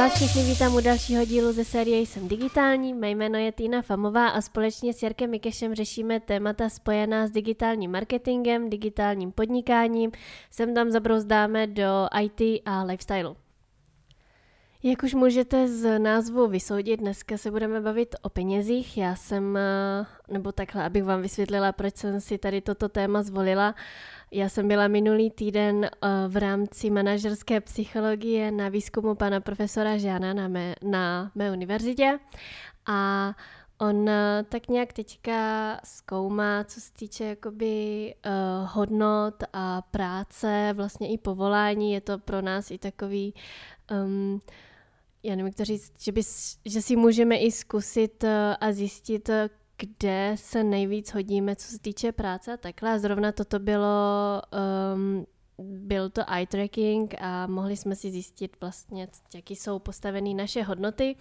vás všichni vítám u dalšího dílu ze série Jsem digitální. Mé jméno je Týna Famová a společně s Jarkem Mikešem řešíme témata spojená s digitálním marketingem, digitálním podnikáním. Sem tam zabrouzdáme do IT a lifestyle. Jak už můžete z názvu vysoudit, dneska se budeme bavit o penězích. Já jsem, eh, nebo takhle, abych vám vysvětlila, proč jsem si tady toto téma zvolila. Já jsem byla minulý týden eh, v rámci manažerské psychologie na výzkumu pana profesora Žána na mé, na mé univerzitě a On eh, tak nějak teďka zkoumá, co se týče jakoby uh, hodnot a práce, vlastně i povolání. Je to pro nás i takový um, já nevím, jak to říct, že, bys, že si můžeme i zkusit eh, a zjistit, eh, kde se nejvíc hodíme, co se týče práce a takhle. A zrovna toto bylo, um, byl to eye tracking a mohli jsme si zjistit vlastně, jaký jsou postavené naše hodnoty.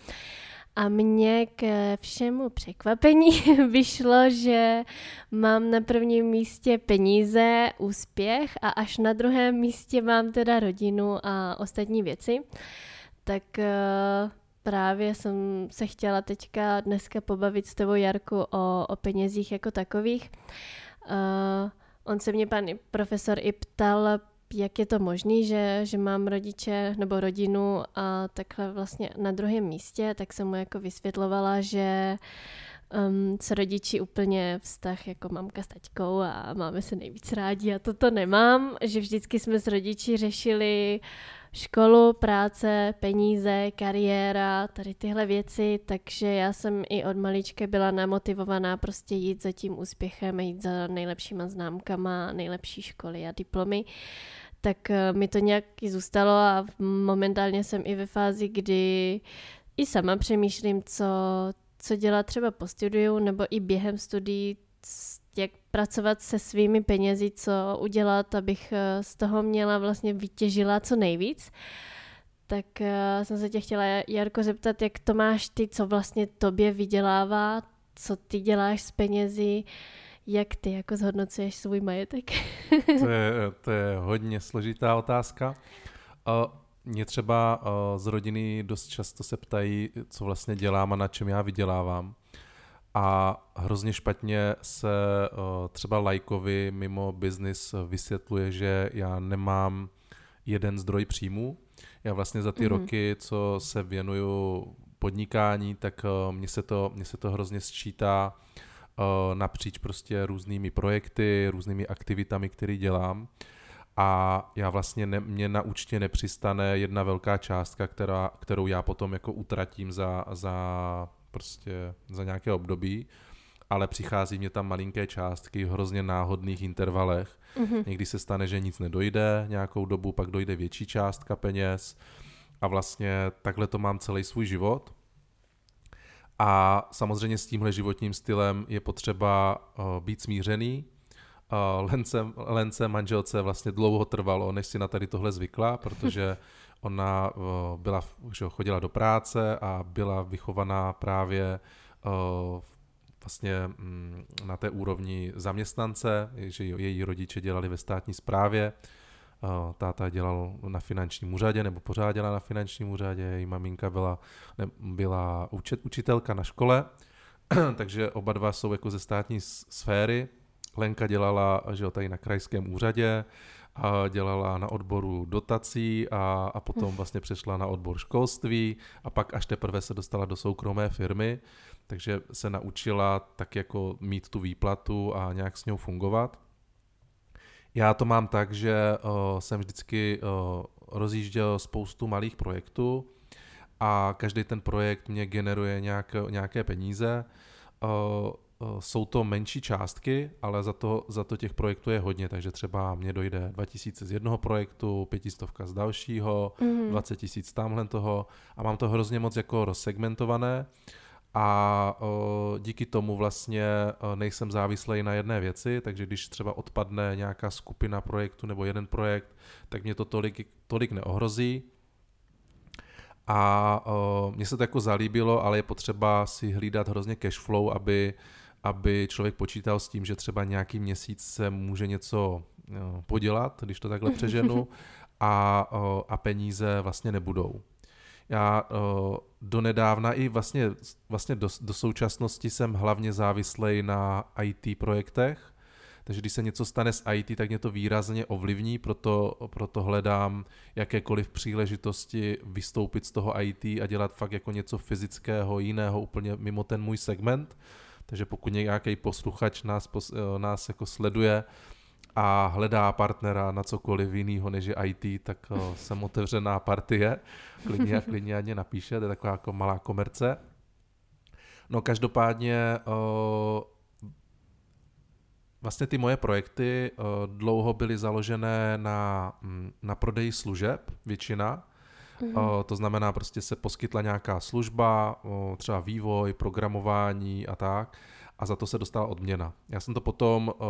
A mně k všemu překvapení vyšlo, že mám na prvním místě peníze, úspěch a až na druhém místě mám teda rodinu a ostatní věci. Uh, tak uh, právě jsem se chtěla teďka dneska pobavit s tebou, Jarku, o, o penězích jako takových. Uh, on se mě pan profesor i ptal, jak je to možné, že, že mám rodiče nebo rodinu a takhle vlastně na druhém místě, tak jsem mu jako vysvětlovala, že um, s rodiči úplně vztah jako mamka s taťkou a máme se nejvíc rádi a toto nemám, že vždycky jsme s rodiči řešili školu, práce, peníze, kariéra, tady tyhle věci, takže já jsem i od malička byla namotivovaná prostě jít za tím úspěchem, jít za nejlepšíma známkama, nejlepší školy a diplomy. Tak eh, mi to nějak zůstalo a momentálně jsem i ve fázi, kdy i sama přemýšlím, co, co dělat třeba po studiu nebo i během studií, jak pracovat se svými penězi, co udělat, abych eh, z toho měla vlastně vytěžila co nejvíc. Tak uh, jsem se tě chtěla, Jarko, zeptat, jak to máš ty, co vlastně tobě vydělává, co ty děláš s penězi, jak ty jako zhodnocuješ svůj majetek? to, je, to je hodně složitá otázka. Mě třeba uh, z rodiny dost často se ptají, co vlastně dělám a na čem já vydělávám a hrozně špatně se třeba lajkovi mimo biznis vysvětluje, že já nemám jeden zdroj příjmu. Já vlastně za ty mm-hmm. roky, co se věnuju podnikání, tak mně se to, mně se to hrozně sčítá napříč prostě různými projekty, různými aktivitami, které dělám. A já vlastně ne, mě na účtě nepřistane jedna velká částka, která, kterou já potom jako utratím za, za prostě za nějaké období, ale přichází mě tam malinké částky v hrozně náhodných intervalech. Mm-hmm. Někdy se stane, že nic nedojde nějakou dobu, pak dojde větší částka peněz a vlastně takhle to mám celý svůj život. A samozřejmě s tímhle životním stylem je potřeba uh, být smířený. Lence, Lence, manželce vlastně dlouho trvalo, než si na tady tohle zvykla, protože Ona uh, byla, že chodila do práce a byla vychovaná právě uh, vlastně um, na té úrovni zaměstnance, že její rodiče dělali ve státní správě. Uh, táta dělal na finančním úřadě, nebo pořád dělala na finančním úřadě, její maminka byla, ne, byla učet, učitelka na škole, takže oba dva jsou jako ze státní sféry. Lenka dělala že jo, tady na krajském úřadě, a dělala na odboru dotací a, a potom vlastně přešla na odbor školství a pak až teprve se dostala do soukromé firmy, takže se naučila tak jako mít tu výplatu a nějak s ňou fungovat. Já to mám tak, že uh, jsem vždycky uh, rozjížděl spoustu malých projektů a každý ten projekt mě generuje nějak, nějaké peníze. Uh, Eh, jsou to menší částky, ale za to, za to těch projektů je hodně, takže třeba mně dojde 2000 z jednoho projektu, 500 z dalšího, mm-hmm. 20 tisíc tamhle toho. A mám to hrozně moc jako rozsegmentované. A o, eh, díky tomu vlastně o, eh, nejsem závislý na jedné věci, takže když třeba odpadne nějaká skupina projektu nebo jeden projekt, tak mě to tolik, tolik neohrozí, a uh, mně se to jako zalíbilo, ale je potřeba si hlídat hrozně cash flow, aby aby člověk počítal s tím, že třeba nějaký měsíc se může něco no, podělat, když to takhle přeženu, a, a peníze vlastně nebudou. já uh, donedávna i vlastně, vlastně do, do současnosti jsem hlavně závislej na IT projektech, takže když se něco stane s IT, tak mě to výrazně ovlivní, proto, proto hledám jakékoliv příležitosti vystoupit z toho IT a dělat fakt jako něco fyzického, jiného, úplně mimo ten můj segment. Takže pokud nějaký posluchač nás, pos, eh, nás jako sleduje a hledá partnera na cokoliv jiného než je IT, tak jsem otevřená partie. Klidně a klidně mě napíše, to je taková jako malá komerce. No každopádně uh, Vlastně ty moje projekty uh, dlouho byly založené na, mm, na prodeji služeb, většina. Mm-hmm. To znamená, prostě se poskytla nějaká služba, uh, třeba vývoj, programování a tak, a za to se dostala odměna. Já jsem to potom uh,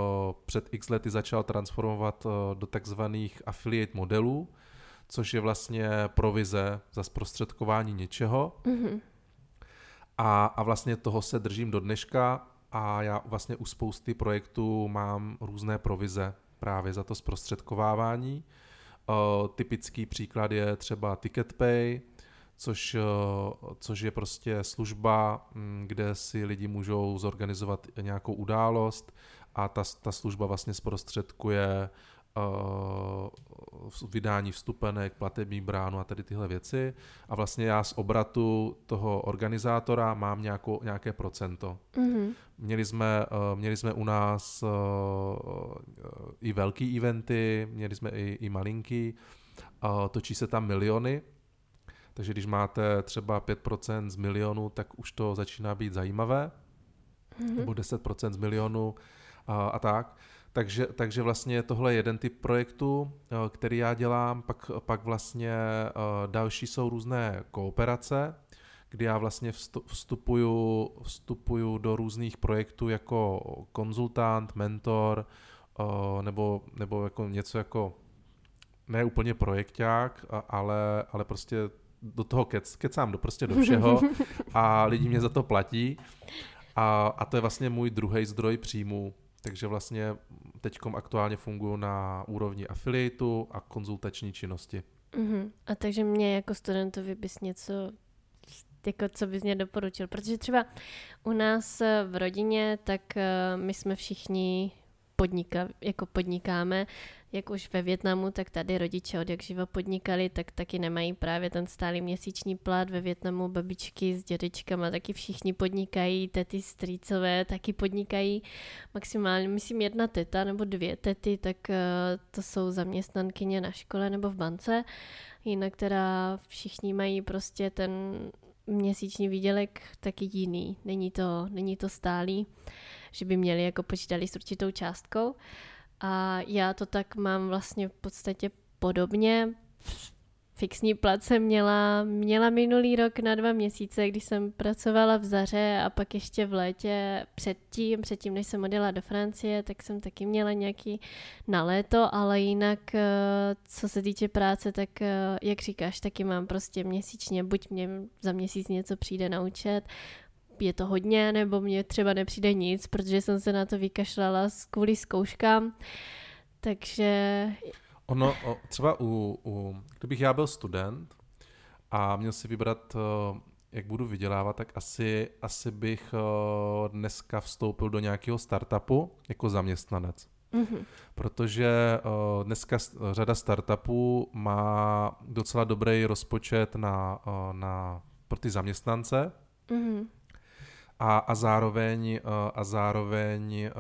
před x lety začal transformovat do takzvaných affiliate modelů, což je vlastně provize za zprostředkování něčeho. Mm-hmm. A, a vlastně toho se držím do dneška a já vlastně u spousty projektů mám různé provize právě za to zprostředkovávání. Typický příklad je třeba TicketPay, což, uh, což je prostě služba, um, kde si lidi můžou zorganizovat nějakou událost a ta, ta služba vlastně zprostředkuje vydání vstupenek, platební bránu a tady tyhle věci. A vlastně já z obratu toho organizátora mám nějakou, nějaké procento. Mm-hmm. Měli, jsme, uh, měli jsme u nás uh, i velký eventy, měli jsme i, i malinký. Uh, točí se tam miliony, takže když máte třeba 5% z milionu, tak už to začíná být zajímavé. Mm-hmm. Nebo 10% z milionu a, a tak. Takže, takže vlastně tohle je jeden typ projektu, eh, který já dělám, pak, pak vlastně eh, další jsou různé kooperace, kdy já vlastně vstupuju, vstupuju do různých projektů jako konzultant, mentor, eh, nebo, nebo jako něco jako ne úplně projekták, ale, ale prostě do toho kec, kecám do, prostě do všeho a lidi mě za to platí. A, a to je vlastně můj druhý zdroj příjmu. Takže vlastně teďkom aktuálně fungují na úrovni afiliatu a konzultační činnosti. Uh-huh. A takže mě jako studentovi bys něco jako co bys mě doporučil, protože třeba u nás v rodině, tak eh, my jsme všichni podnika, jako podnikáme, jak už ve Větnamu, tak tady rodiče od jak živa podnikali, tak taky nemají právě ten stálý měsíční plat. Ve Větnamu babičky s dědečkama taky všichni podnikají, tety strýcové taky podnikají. Maximálně, myslím, jedna teta nebo dvě tety, tak uh, to jsou zaměstnankyně na škole nebo v bance. Jinak teda všichni mají prostě ten měsíční výdělek taky jiný. Není to, není to stálý, že by měli jako počítali s určitou částkou. A já to tak mám vlastně v podstatě podobně. Fixní plat jsem měla, měla minulý rok na dva měsíce, když jsem pracovala v Zaře a pak ještě v létě předtím, předtím než jsem odjela do Francie, tak jsem taky měla nějaký na léto, ale jinak, eh, co se týče práce, tak eh, jak říkáš, taky mám prostě měsíčně, buď mě za měsíc něco přijde na účet, je to hodně, nebo mě třeba nepřijde nic, protože jsem se na to vykašlala kvůli zkouškám. Takže... Ono, třeba u, u, kdybych já byl student a měl si vybrat, eh, jak budu vydělávat, tak asi, asi bych eh, dneska vstoupil do nějakého startupu jako zaměstnanec. Mm-hmm. Protože uh, dneska řada startupů má docela dobrý rozpočet na, uh, na, pro ty zaměstnance. Mm-hmm a, a zároveň, eh, a zároveň eh,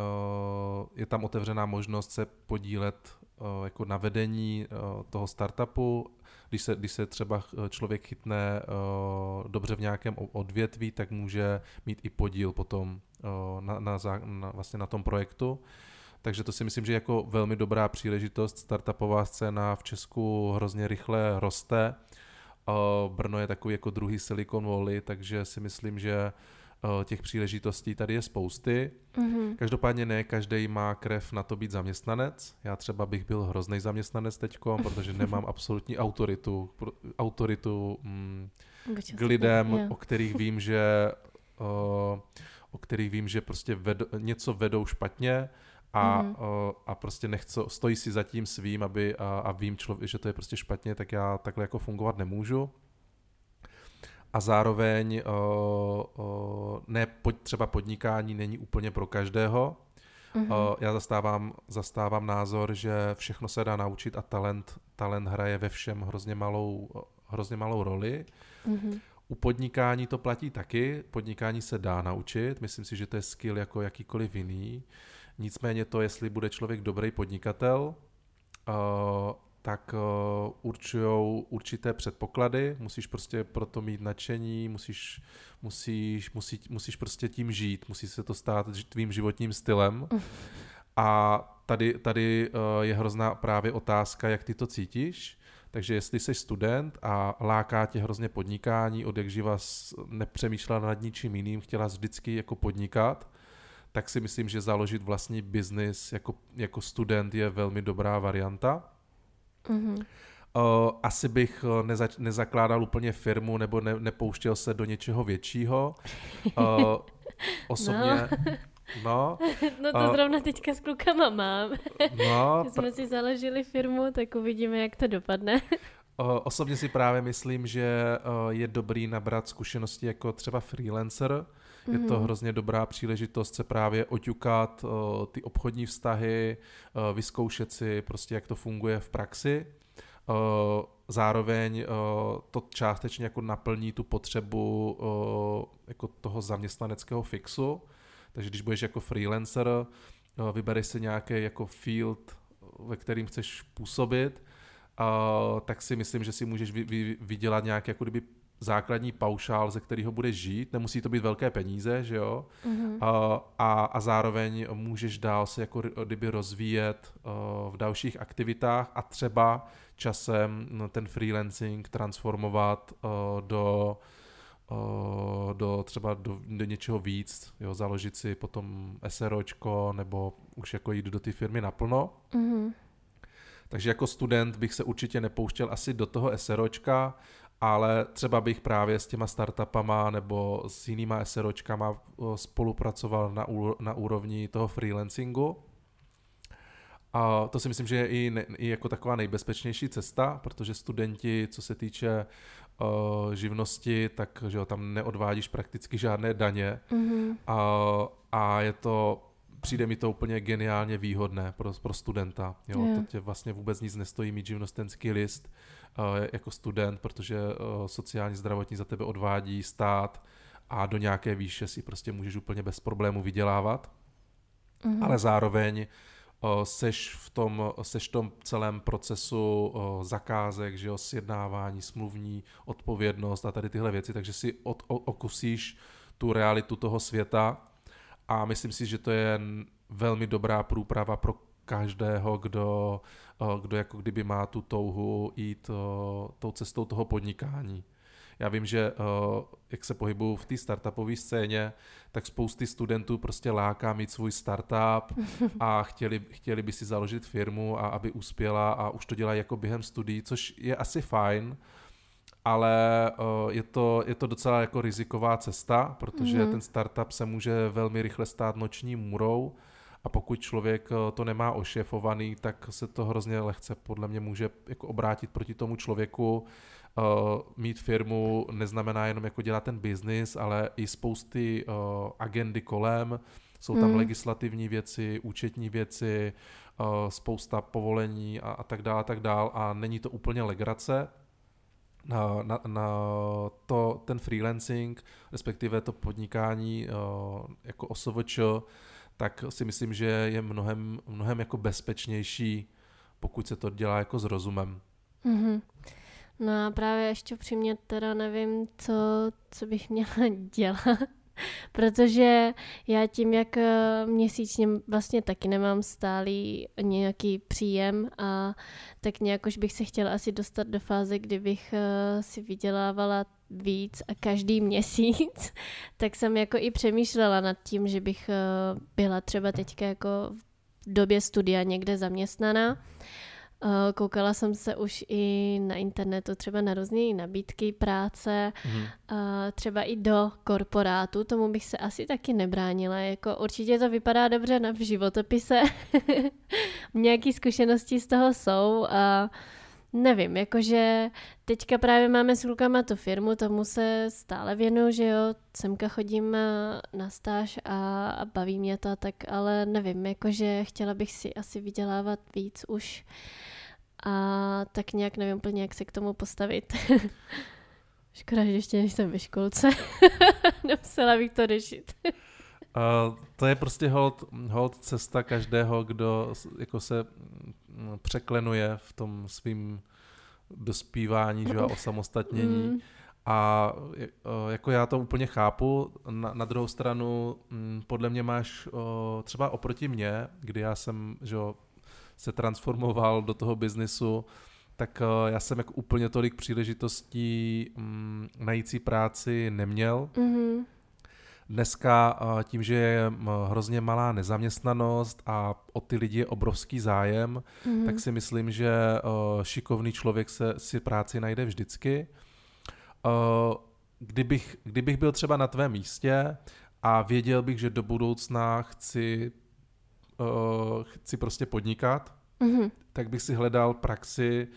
je tam otevřená možnost se podílet eh, jako na vedení toho startupu, když se, když se třeba člověk chytne dobře v nějakém odvětví, tak může mít i podíl potom na, na, na, vlastně na tom projektu. Takže to si myslím, že jako velmi dobrá příležitost. Startupová scéna v Česku hrozně rychle roste. Brno je takový jako druhý Silicon Valley, takže si myslím, že Eh, těch příležitostí tady je spousty. Mm-hmm. Každopádně ne každý má krev na to být zaměstnanec. Já třeba bych byl hrozný zaměstnanec teďko, protože nemám absolutní autoritu, autoritu mm, k lidem, yeah. o kterých vím, že uh, o kterých vím, že prostě vedo, něco vedou špatně a, mm-hmm. a prostě nechce, stojí si za tím svým, aby a, a vím, člověk, že to je prostě špatně, tak já takhle jako fungovat nemůžu. A zároveň uh, uh, ne pod, třeba podnikání není úplně pro každého. Mm-hmm. Uh, já zastávám, zastávám názor, že všechno se dá naučit a talent, talent hraje ve všem hrozně malou, hrozně malou roli. Mm-hmm. U podnikání to platí taky, podnikání se dá naučit, myslím si, že to je skill jako jakýkoliv jiný. Nicméně to, jestli bude člověk dobrý podnikatel, uh, tak uh, určují určité předpoklady, musíš prostě proto mít nadšení, musíš, musíš, musí, musíš prostě tím žít, musí se to stát tvým životním stylem. A tady, tady uh, je hrozná právě otázka, jak ty to cítíš. Takže jestli jsi student a láká tě hrozně podnikání, od jak živa nepřemýšlela nad ničím jiným, chtěla vždycky jako podnikat, tak si myslím, že založit vlastní biznis jako, jako student je velmi dobrá varianta. Mm-hmm. Uh, asi bych neza, nezakládal úplně firmu nebo ne, nepouštěl se do něčeho většího. Uh, osobně, no. No, no to uh, zrovna teďka s klukama mám. No, Když jsme si založili firmu, tak uvidíme, jak to dopadne. Osobně si právě myslím, že je dobrý nabrat zkušenosti jako třeba freelancer. Mm-hmm. Je to mhm. hrozně dobrá příležitost se právě oťukat ty obchodní vztahy, vyzkoušet si prostě, jak to funguje v praxi. Zároveň to částečně jako naplní tu potřebu jako toho zaměstnaneckého fixu takže když budeš jako freelancer, eh, vybereš si nějaký jako field, ve kterým chceš působit, tak si myslím, že si můžeš vydělat nějaký jako kdyby základní paušál, ze kterého budeš žít. Nemusí to být velké peníze, že jo? Mm-hmm. A, a zároveň můžeš dál se jako kdyby rozvíjet eh, v dalších aktivitách a třeba časem ten freelancing transformovat eh, do do třeba do, do něčeho víc, jo, založit si potom SROčko nebo už jako jít do ty firmy naplno. Mm-hmm. Takže jako student bych se určitě nepouštěl asi do toho SROčka, ale třeba bych právě s těma startupama nebo s jinýma SROčkama spolupracoval na, na úrovni toho freelancingu. A to si myslím, že je i, ne, i jako taková nejbezpečnější cesta, protože studenti, co se týče uh, živnosti, tak že jo, tam neodvádíš prakticky žádné daně mm-hmm. a, a je to přijde mi to úplně geniálně výhodné pro, pro studenta. Jo? Yeah. To tě vlastně vůbec nic nestojí mít živnostenský list uh, jako student, protože uh, sociální zdravotní za tebe odvádí stát a do nějaké výše si prostě můžeš úplně bez problému vydělávat. Mm-hmm. Ale zároveň seš v tom, seš v tom celém procesu zakázek, že jo, sjednávání, smluvní odpovědnost a tady tyhle věci, takže si od, okusíš tu realitu toho světa a myslím si, že to je velmi dobrá průprava pro každého, kdo, kdo jako kdyby má tu touhu jít tou cestou toho podnikání. Já vím, že uh, jak se pohybuju v té startupové scéně, tak spousty studentů prostě láká mít svůj startup a chtěli, chtěli by si založit firmu a aby uspěla a už to dělají jako během studií, což je asi fajn, ale je, to, je to docela jako riziková cesta, protože mm-hmm. ten startup se může velmi rychle stát noční můrou a pokud člověk to nemá ošefovaný, tak se to hrozně lehce podle mě může jako obrátit proti tomu člověku, uh, mít firmu neznamená jenom jako dělat ten biznis, ale i spousty uh, agendy kolem. Jsou tam hmm. legislativní věci, účetní věci, spousta povolení a, a tak dále, a tak dále. A není to úplně legrace. Na, na, na to, ten freelancing, respektive to podnikání jako OSVČ, tak si myslím, že je mnohem, mnohem jako bezpečnější, pokud se to dělá jako s rozumem. Mm-hmm. No a právě ještě upřímně teda nevím, co, co bych měla dělat, protože já tím, jak eh, měsíčně vlastně taky nemám stálý nějaký příjem a tak nějak už bych se chtěla asi dostat do fáze, kdy bych eh, si vydělávala víc a každý měsíc, tak jsem jako i přemýšlela nad tím, že bych eh, byla třeba teďka jako v době studia někde zaměstnaná Eh, koukala jsem se už i na internetu třeba na různé nabídky práce, mm. třeba i do korporátu, tomu bych se asi taky nebránila. Jako určitě to vypadá dobře na v životopise. Nějaké zkušenosti z toho jsou a Nevím, jakože teďka právě máme s klukama tu firmu, tomu se stále věnuju, že jo, semka chodím eh, na stáž a, a baví mě to, tak ale nevím, jakože chtěla bych si asi vydělávat víc už a tak nějak nevím úplně, jak se k tomu postavit. Škoda, že ještě nejsem ve školce. Nemusela bych to řešit. Uh, to je prostě hold, hold cesta každého, kdo jako se překlenuje v tom svým dospívání že, a osamostatnění. Mm. A jako já to úplně chápu. Na, na druhou stranu, mm, podle mě máš o, třeba oproti mně, kdy já jsem že, se transformoval do toho biznisu, tak já jsem jako úplně tolik příležitostí mm, najít si práci neměl. Mm-hmm. Dneska tím, že je hrozně malá nezaměstnanost a o ty lidi je obrovský zájem, mm-hmm. tak si myslím, že šikovný člověk se si práci najde vždycky. Kdybych, kdybych byl třeba na tvém místě a věděl bych, že do budoucna chci, chci prostě podnikat, mm-hmm. tak bych si hledal praxi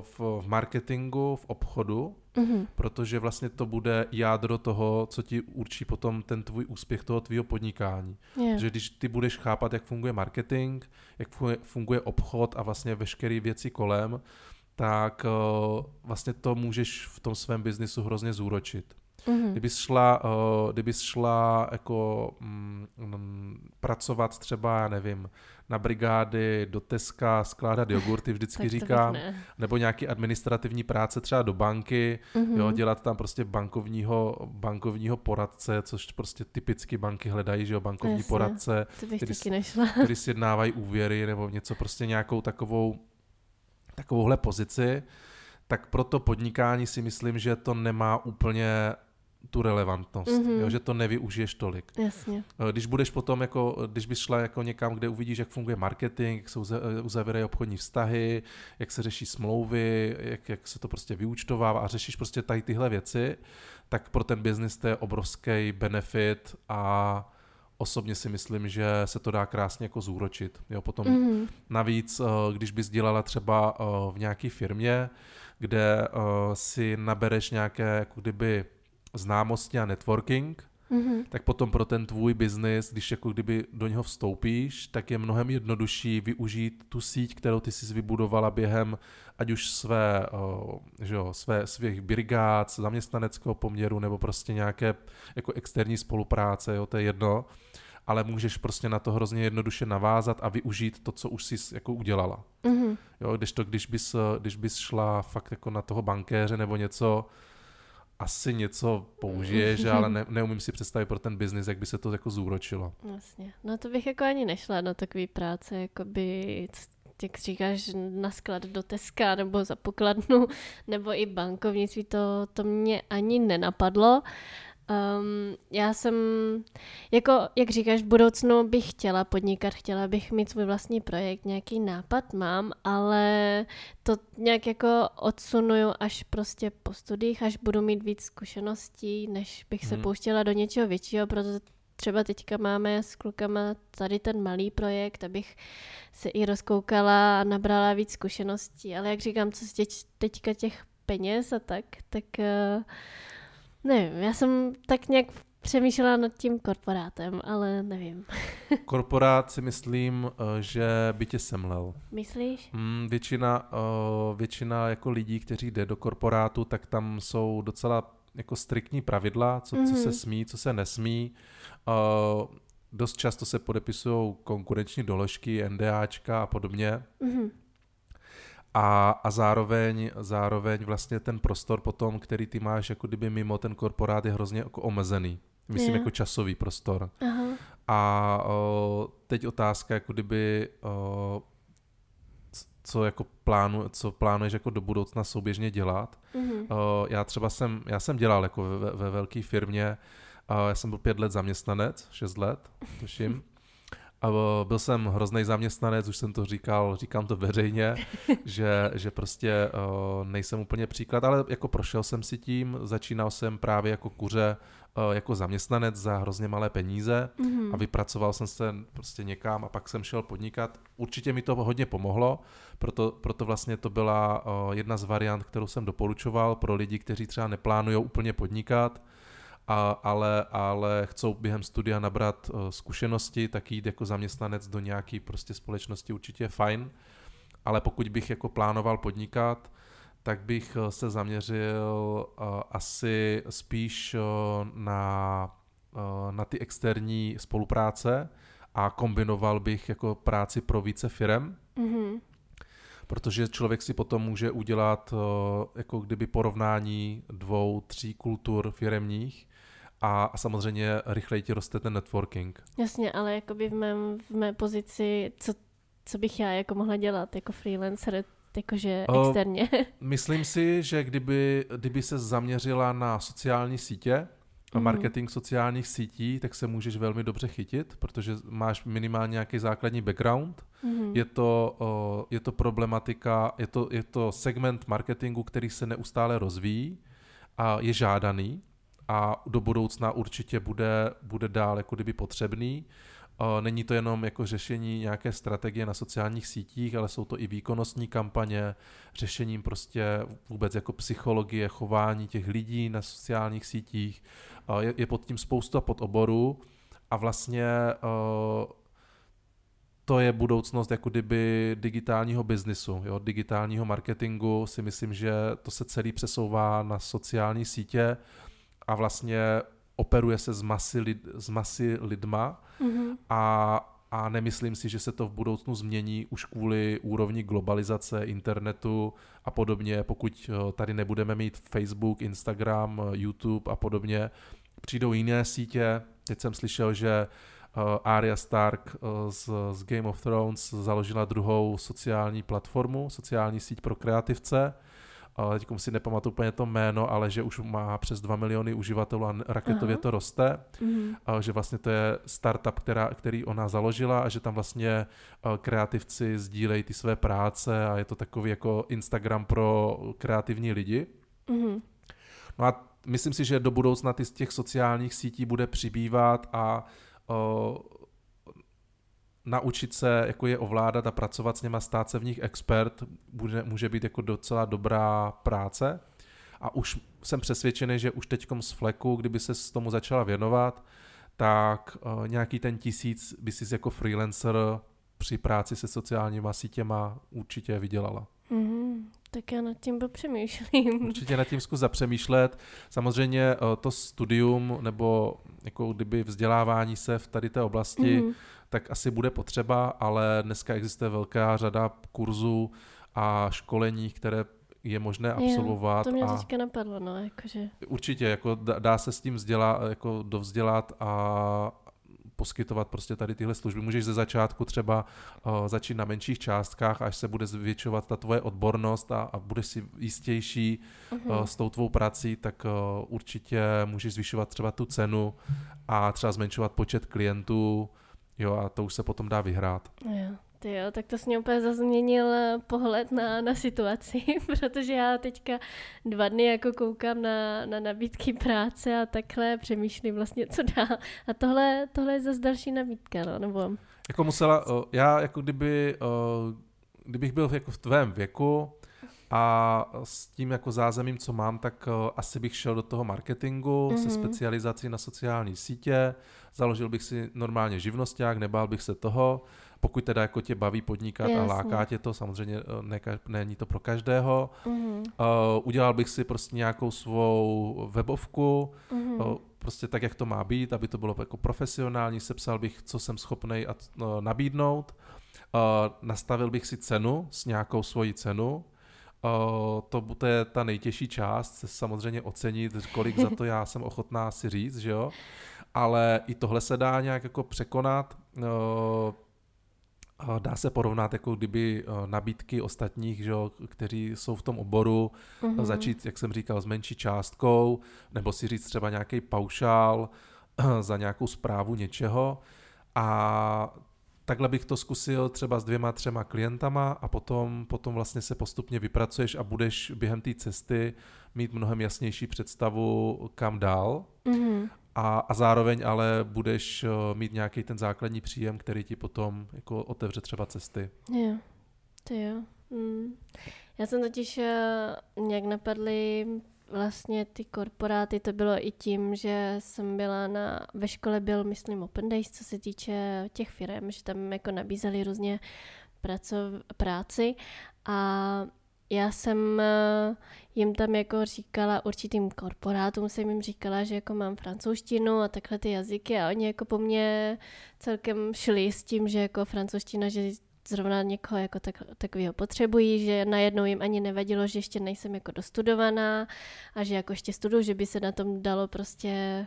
v, v marketingu, v obchodu, mm-hmm. protože vlastně to bude jádro toho, co ti určí potom ten tvůj úspěch toho tvýho podnikání. Yeah. Že když ty budeš chápat, jak funguje marketing, jak funguje obchod a vlastně veškeré věci kolem, tak uh, vlastně to můžeš v tom svém biznisu hrozně zúročit. Mm-hmm. Kdybys šla, uh, kdybys šla jako mm, pracovat třeba, já nevím, na brigády do Teska skládat jogurty, vždycky říkám, nebo nějaký administrativní práce třeba do banky, mm-hmm. jo, dělat tam prostě bankovního, bankovního poradce, což prostě typicky banky hledají, že jo, bankovní Jasně, poradce, který, který sjednávají úvěry nebo něco prostě nějakou takovou takovouhle pozici, tak pro to podnikání si myslím, že to nemá úplně tu relevantnost, mm-hmm. jo, že to nevyužiješ tolik. Jasně. Eh, když budeš potom, jako, když bys šla jako někam, kde uvidíš, jak funguje marketing, jak se eh, uzavírají obchodní vztahy, jak se řeší smlouvy, jak, jak se to prostě vyúčtovává a řešíš prostě tady tyhle věci, tak pro ten biznis to je obrovský benefit a osobně si myslím, že se to dá krásně jako zúročit. Jo, potom mm-hmm. navíc, eh, když bys dělala třeba v nějaké firmě, kde si nabereš nějaké jako kdyby známosti a networking, mm-hmm. tak potom pro ten tvůj biznis, když jako kdyby do něho vstoupíš, tak je mnohem jednodušší využít tu síť, kterou ty jsi vybudovala během ať už své, že jo, své svých brigád, zaměstnaneckého poměru nebo prostě nějaké jako externí spolupráce, jo, to je jedno, ale můžeš prostě na to hrozně jednoduše navázat a využít to, co už jsi jako udělala. Mm-hmm. Jo, když to, když bys, když bys šla fakt jako na toho bankéře nebo něco, asi něco použiješ, ale ne, neumím si představit pro ten biznis, jak by se to jako zúročilo. Vlastně. No to bych jako ani nešla na takový práce, jako by jak říkáš, na sklad do Teska nebo za pokladnu, nebo i bankovnictví, to, to mě ani nenapadlo. Um, já jsem, jako, jak říkáš, v budoucnu bych chtěla podnikat, chtěla bych mít svůj vlastní projekt, nějaký nápad mám, ale to nějak jako odsunuju až prostě po studiích, až budu mít víc zkušeností, než bych se hmm. pouštěla do něčeho většího, protože třeba teďka máme s klukama tady ten malý projekt, abych se i rozkoukala a nabrala víc zkušeností, ale jak říkám, co se teďka těch peněz a tak, tak uh, Nevím, já jsem tak nějak přemýšlela nad tím korporátem, ale nevím. Korporát si myslím, eh, že by tě semlel. Myslíš? Mm, většina, uh, většina jako lidí, kteří jde do korporátu, tak tam jsou docela jako striktní pravidla, co, mm-hmm. co se mhm. smí, co se nesmí. Uh, dost často se podepisují konkurenční doložky, NDAčka a podobně. Mm-hmm. A, a zároveň, zároveň vlastně ten prostor potom, který ty máš jako kdyby mimo ten korporát je hrozně jako omezený. Myslím yeah. jako časový prostor. Aha. A o, teď otázka, jako kdyby o, co jako plánu, co plánuješ jako do budoucna souběžně dělat. Mm-hmm. O, já třeba jsem, já jsem dělal jako ve, ve velké firmě, o, já jsem byl pět let zaměstnanec, šest let, tuším. A byl jsem hrozný zaměstnanec, už jsem to říkal, říkám to veřejně, že, že prostě nejsem úplně příklad, ale jako prošel jsem si tím, začínal jsem právě jako kuře jako zaměstnanec za hrozně malé peníze mm-hmm. a vypracoval jsem se prostě někam a pak jsem šel podnikat. Určitě mi to hodně pomohlo, proto, proto vlastně to byla jedna z variant, kterou jsem doporučoval pro lidi, kteří třeba neplánují úplně podnikat, a, ale, ale chcou během studia nabrat uh, zkušenosti, tak jít jako zaměstnanec do nějaké prostě společnosti určitě je fajn, ale pokud bych jako plánoval podnikat, tak bych uh, se zaměřil uh, asi spíš uh, na, uh, na ty externí spolupráce a kombinoval bych jako práci pro více firem. Mm-hmm protože člověk si potom může udělat jako kdyby porovnání dvou, tří kultur firemních a, a samozřejmě rychleji ti roste ten networking. Jasně, ale jakoby v, mém, v mé pozici, co, co bych já jako mohla dělat jako freelancer, jakože externě? Uh, myslím si, že kdyby, kdyby se zaměřila na sociální sítě, a mhm. marketing sociálních sítí, tak se můžeš velmi dobře chytit, protože máš minimálně nějaký základní background. Mm-hmm. Je, to, je to problematika, je to, je to segment marketingu, který se neustále rozvíjí a je žádaný a do budoucna určitě bude, bude dál jako kdyby potřebný. Není to jenom jako řešení nějaké strategie na sociálních sítích, ale jsou to i výkonnostní kampaně, řešením prostě vůbec jako psychologie, chování těch lidí na sociálních sítích. Je, je pod tím spousta podoborů a vlastně to je budoucnost jako kdyby digitálního biznisu, jo, digitálního marketingu si myslím, že to se celý přesouvá na sociální sítě, a vlastně operuje se s masy, lid, s masy lidma mm-hmm. a a nemyslím si, že se to v budoucnu změní už kvůli úrovni globalizace internetu a podobně. Pokud eh, tady nebudeme mít Facebook, Instagram, eh, YouTube a podobně, přijdou jiné sítě. Teď jsem slyšel, že uh, Arya Stark uh, z, z Game of Thrones založila druhou sociální platformu, sociální síť pro kreativce ale teď si nepamatuju úplně to jméno, ale že už má přes 2 miliony uživatelů a raketově Aha. to roste, mm-hmm. a že vlastně to je startup, která, který ona založila a že tam vlastně kreativci sdílejí ty své práce a je to takový jako Instagram pro kreativní lidi. Mm-hmm. No a myslím si, že do budoucna ty z těch sociálních sítí bude přibývat a naučit se, jako je ovládat a pracovat s něma, stát se v nich expert, bude, může být jako docela dobrá práce. A už jsem přesvědčený, že už teď z fleku, kdyby se s tomu začala věnovat, tak uh, nějaký ten tisíc by si jako freelancer při práci se sociálníma sítěma určitě vydělala. Mm-hmm. Tak já nad tím popřemýšlím. Určitě nad tím zkus zapřemýšlet. Samozřejmě uh, to studium nebo jako kdyby vzdělávání se v tady té oblasti mm-hmm tak asi bude potřeba, ale dneska existuje velká řada kurzů a školení, které je možné absolvovat. Jo, to mě a teďka napadlo, no, jakože. Určitě, jako dá se s tím vzdělat, jako dovzdělat a poskytovat prostě tady tyhle služby. Můžeš ze začátku třeba uh, začít na menších částkách, až se bude zvětšovat ta tvoje odbornost a, a budeš si jistější uh-huh. uh, s tou tvou prací, tak uh, určitě můžeš zvyšovat třeba tu cenu a třeba zmenšovat počet klientů, Jo, a to už se potom dá vyhrát. Jo. Ty jo, tak to jsi mě úplně zazměnil eh, pohled na, na situaci, protože já teďka dva dny jako koukám na, na nabídky práce a takhle přemýšlím vlastně, co dá. A tohle, tohle je zase další nabídka, no, nebo... Jako musela, já jako kdyby, kdybych byl jako v tvém věku, a s tím jako zázemím, co mám, tak uh, asi bych šel do toho marketingu mm-hmm. se mhm. specializací na sociální sítě, založil bych si normálně živnosták, nebál bych se toho, pokud teda jako tě baví podnikat Jasně. a láká tě to, samozřejmě eh, ne, není to pro každého. Mm-hmm. Uh, udělal bych si prostě nějakou svou webovku, mm-hmm. uh, prostě tak, jak to má být, aby to bylo jako profesionální, sepsal bych, co jsem schopný uh, nabídnout, uh, nastavil bych si cenu s nějakou svojí cenu, To, je ta nejtěžší část, se samozřejmě ocenit, kolik za to já jsem ochotná si říct, že jo. Ale i tohle se dá nějak jako překonat. Dá se porovnat jako kdyby nabídky ostatních, že jo, kteří jsou v tom oboru, mm-hmm. začít, jak jsem říkal, s menší částkou, nebo si říct třeba nějaký paušál za nějakou zprávu něčeho a takhle bych to zkusil třeba s dvěma, třema klientama a potom, potom vlastně se postupně vypracuješ a budeš během té cesty mít mnohem jasnější představu, kam dál. Mm-hmm. A, a zároveň ale budeš uh, mít nějaký ten základní příjem, který ti potom jako otevře třeba cesty. Jo, to jo. Mm. Já jsem totiž uh, nějak napadly vlastně ty korporáty, to bylo i tím, že jsem byla na, ve škole byl, myslím, Open Days, co se týče těch firm, že tam jako nabízeli různě pracov, práci. A já jsem eh, jim tam jako říkala určitým korporátům, jsem jim říkala, že jako mám francouzštinu a takhle ty jazyky a oni jako po mně celkem šli s tím, že jako francouzština, že zrovna někoho jako tak, takového potřebují, že najednou jim ani nevadilo, že ještě nejsem jako dostudovaná a že jako ještě studuju, že by se na tom dalo prostě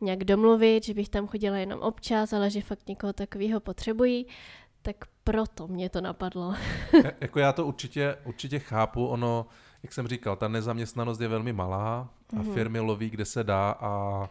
nějak domluvit, že bych tam chodila jenom občas, ale že fakt někoho takového potřebují, tak proto mě to napadlo. jako já to určitě, určitě chápu, ono, jak jsem říkal, ta nezaměstnanost je velmi malá a mm-hmm. firmy loví, kde se dá a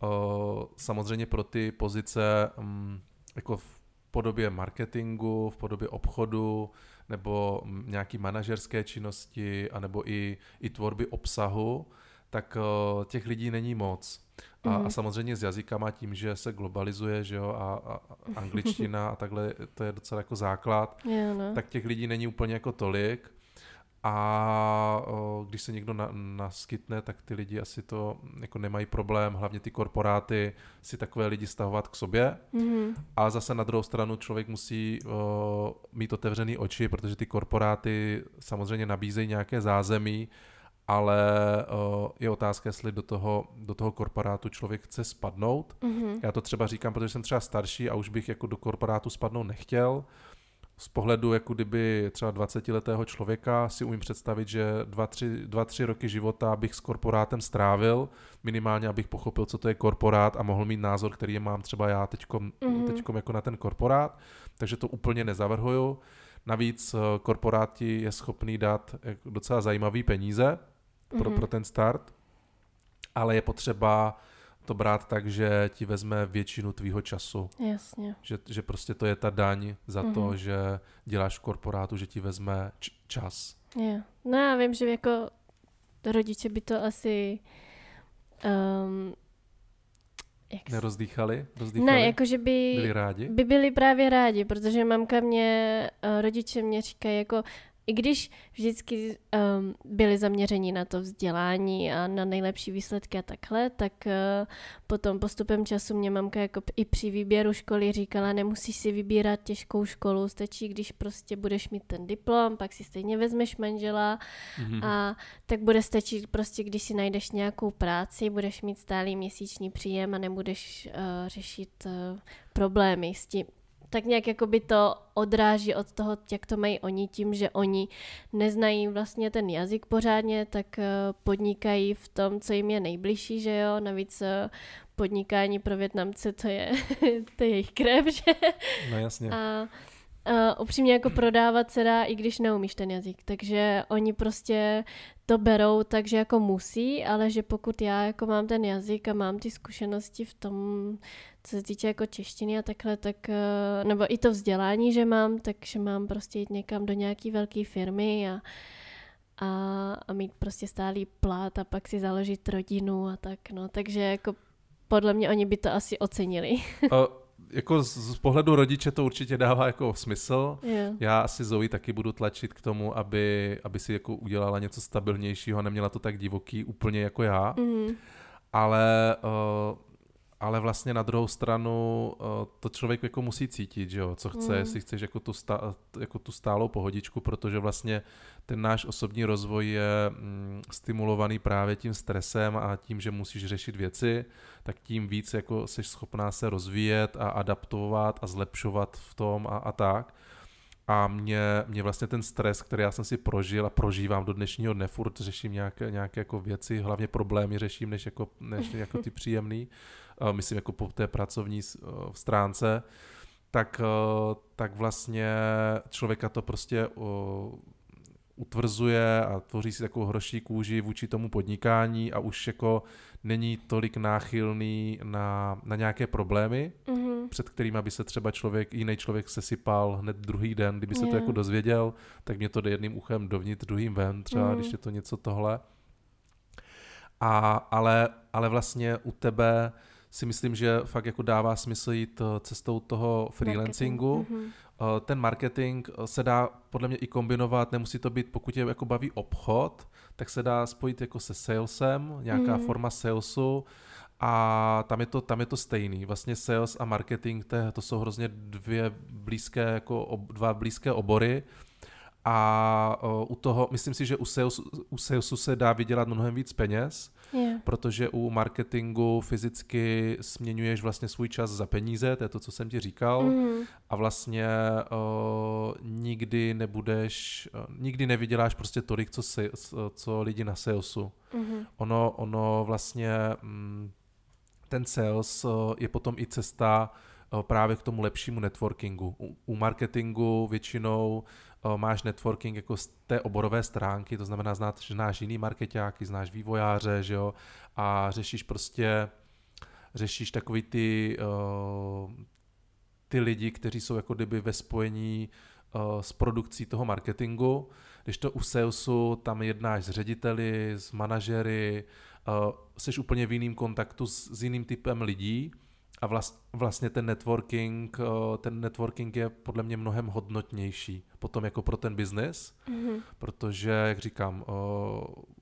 o, samozřejmě pro ty pozice m, jako v podobě marketingu, v podobě obchodu, nebo nějaký manažerské činnosti, anebo i, i tvorby obsahu, tak uh, těch lidí není moc. A, mm. a samozřejmě s jazykama tím, že se globalizuje, že jo, a, a angličtina a takhle, to je docela jako základ, yeah, no. tak těch lidí není úplně jako tolik a když se někdo na, naskytne, tak ty lidi asi to jako nemají problém, hlavně ty korporáty si takové lidi stahovat k sobě. Mm-hmm. A zase na druhou stranu člověk musí o, mít otevřený oči, protože ty korporáty samozřejmě nabízejí nějaké zázemí, ale o, je otázka, jestli do toho, do toho korporátu člověk chce spadnout. Mm-hmm. Já to třeba říkám, protože jsem třeba starší a už bych jako do korporátu spadnout nechtěl, z pohledu jako kdyby třeba 20-letého člověka si umím představit, že dva tři, dva, tři roky života bych s korporátem strávil, minimálně abych pochopil, co to je korporát a mohl mít názor, který je mám třeba já teďkom, mm-hmm. teďkom jako na ten korporát, takže to úplně nezavrhuju. Navíc eh, korporáti je schopný dát docela zajímavý peníze pro, mm-hmm. pro ten start, ale je potřeba to brát tak, že ti vezme většinu tvýho času. Jasně. Že, že prostě to je ta daň za mm-hmm. to, mhm. že děláš v korporátu, že ti vezme č- čas. Je. No já vím, že jako rodiče by to asi um, jak Nerozdýchali? Rozdýchali? Ne, jakože by byli rádi? by byli právě rádi, protože mamka mě, uh, rodiče mě říkají jako i když vždycky um, byli zaměření na to vzdělání a na nejlepší výsledky a takhle, tak uh, potom postupem času mě mamka jako i při výběru školy říkala, nemusíš si vybírat těžkou školu, stačí, když prostě budeš mít ten diplom, pak si stejně vezmeš manžela mm-hmm. a tak bude stačit prostě, když si najdeš nějakou práci, budeš mít stálý měsíční příjem a nebudeš uh, řešit uh, problémy s tím, tak nějak jako by to odráží od toho, jak to mají oni tím, že oni neznají vlastně ten jazyk pořádně, tak eh, podnikají v tom, co jim je nejbližší, že jo, navíc eh, podnikání pro Větnamce to je, to je jejich krev, že? No jasně. A, a upřímně jako prodávat se dá, i když neumíš ten jazyk, takže oni prostě to berou tak, že jako musí, ale že pokud já jako mám ten jazyk a mám ty zkušenosti v tom, co se týče jako češtiny a takhle, tak, eh, nebo i to vzdělání, že mám, takže mám prostě jít někam do nějaký velké firmy a, a, a mít prostě stálý plat a pak si založit rodinu a tak, no, takže jako podle mě oni by to asi ocenili. O, jako z, z pohledu rodiče to určitě dává jako smysl. Yeah. Já asi Zoe taky budu tlačit k tomu, aby, aby si jako udělala něco stabilnějšího a neměla to tak divoký úplně jako já. Mm. Ale uh, ale vlastně na druhou stranu uh, to člověk jako musí cítit, že jo, co chce, mm. jestli chceš jako tu, stá, jako tu stálou pohodičku, protože vlastně ten náš osobní rozvoj je mm, stimulovaný právě tím stresem a tím, že musíš řešit věci, tak tím víc jako jsi schopná se rozvíjet a adaptovat a zlepšovat v tom a, a tak. A mě, mě vlastně ten stres, který já jsem si prožil a prožívám do dnešního dne, furt řeším nějaké, nějaké jako věci, hlavně problémy řeším, než jako, než jako ty příjemný, myslím jako po té pracovní stránce, tak, tak vlastně člověka to prostě utvrzuje a tvoří si takovou hroší kůži vůči tomu podnikání a už jako není tolik náchylný na, na nějaké problémy, mm-hmm. před kterými by se třeba člověk, jiný člověk sesypal hned druhý den, kdyby se yeah. to jako dozvěděl, tak mě to jde jedným uchem dovnitř, druhým ven, třeba mm-hmm. když je to něco tohle. A, ale, ale vlastně u tebe si myslím, že fakt jako dává smysl jít eh, cestou toho freelancingu. Marketing. Mm-hmm. Ten marketing eh, se dá podle mě i kombinovat, nemusí to být, pokud je jako baví obchod, tak se dá spojit jako se salesem, nějaká mm-hmm. forma salesu a tam je to, tam je to stejný. Vlastně sales a marketing, to, to jsou hrozně dvě blízké, jako ob, dva blízké obory a uh, u toho, myslím si, že u, sales, u salesu se dá vydělat mnohem víc peněz, yeah. protože u marketingu fyzicky směňuješ vlastně svůj čas za peníze, to je to, co jsem ti říkal, mm. a vlastně uh, nikdy nebudeš, uh, nikdy nevyděláš prostě tolik, co, se, co lidi na salesu. Mm. Ono, ono vlastně, mm, ten sales uh, je potom i cesta právě k tomu lepšímu networkingu. U, u marketingu většinou máš networking jako z té oborové stránky, to znamená, znáš, znáš jiný marketáky, znáš vývojáře, že jo, a řešíš prostě, řešíš takový ty, ty lidi, kteří jsou jako kdyby ve spojení s produkcí toho marketingu, když to u salesu tam jednáš s řediteli, s manažery, jsi úplně v jiném kontaktu s, s jiným typem lidí, a vlast, vlastně ten networking, eh, ten networking je podle mě mnohem hodnotnější potom jako pro ten biznis, mm-hmm. protože, jak říkám, eh,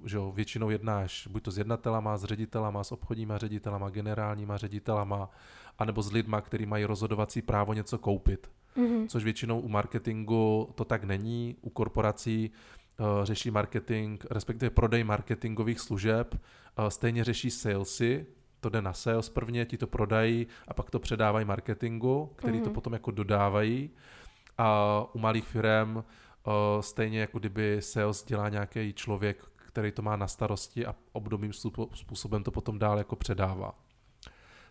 že jo, většinou jednáš buď to s jednatelama, s ředitelama, s obchodníma ředitelama, generálníma ředitelama, anebo s lidma, kteří mají rozhodovací právo něco koupit. Mm-hmm. Což většinou u marketingu to tak není, u korporací uh, řeší marketing, respektive prodej marketingových služeb, stejně řeší salesy, to jde na sales prvně, ti to prodají a pak to předávají marketingu, který mm-hmm. to mhm. potom jako dodávají. A u malých firm uh, stejně jako kdyby sales dělá nějaký člověk, který to má na starosti a obdobným způsobem to potom dál jako předává.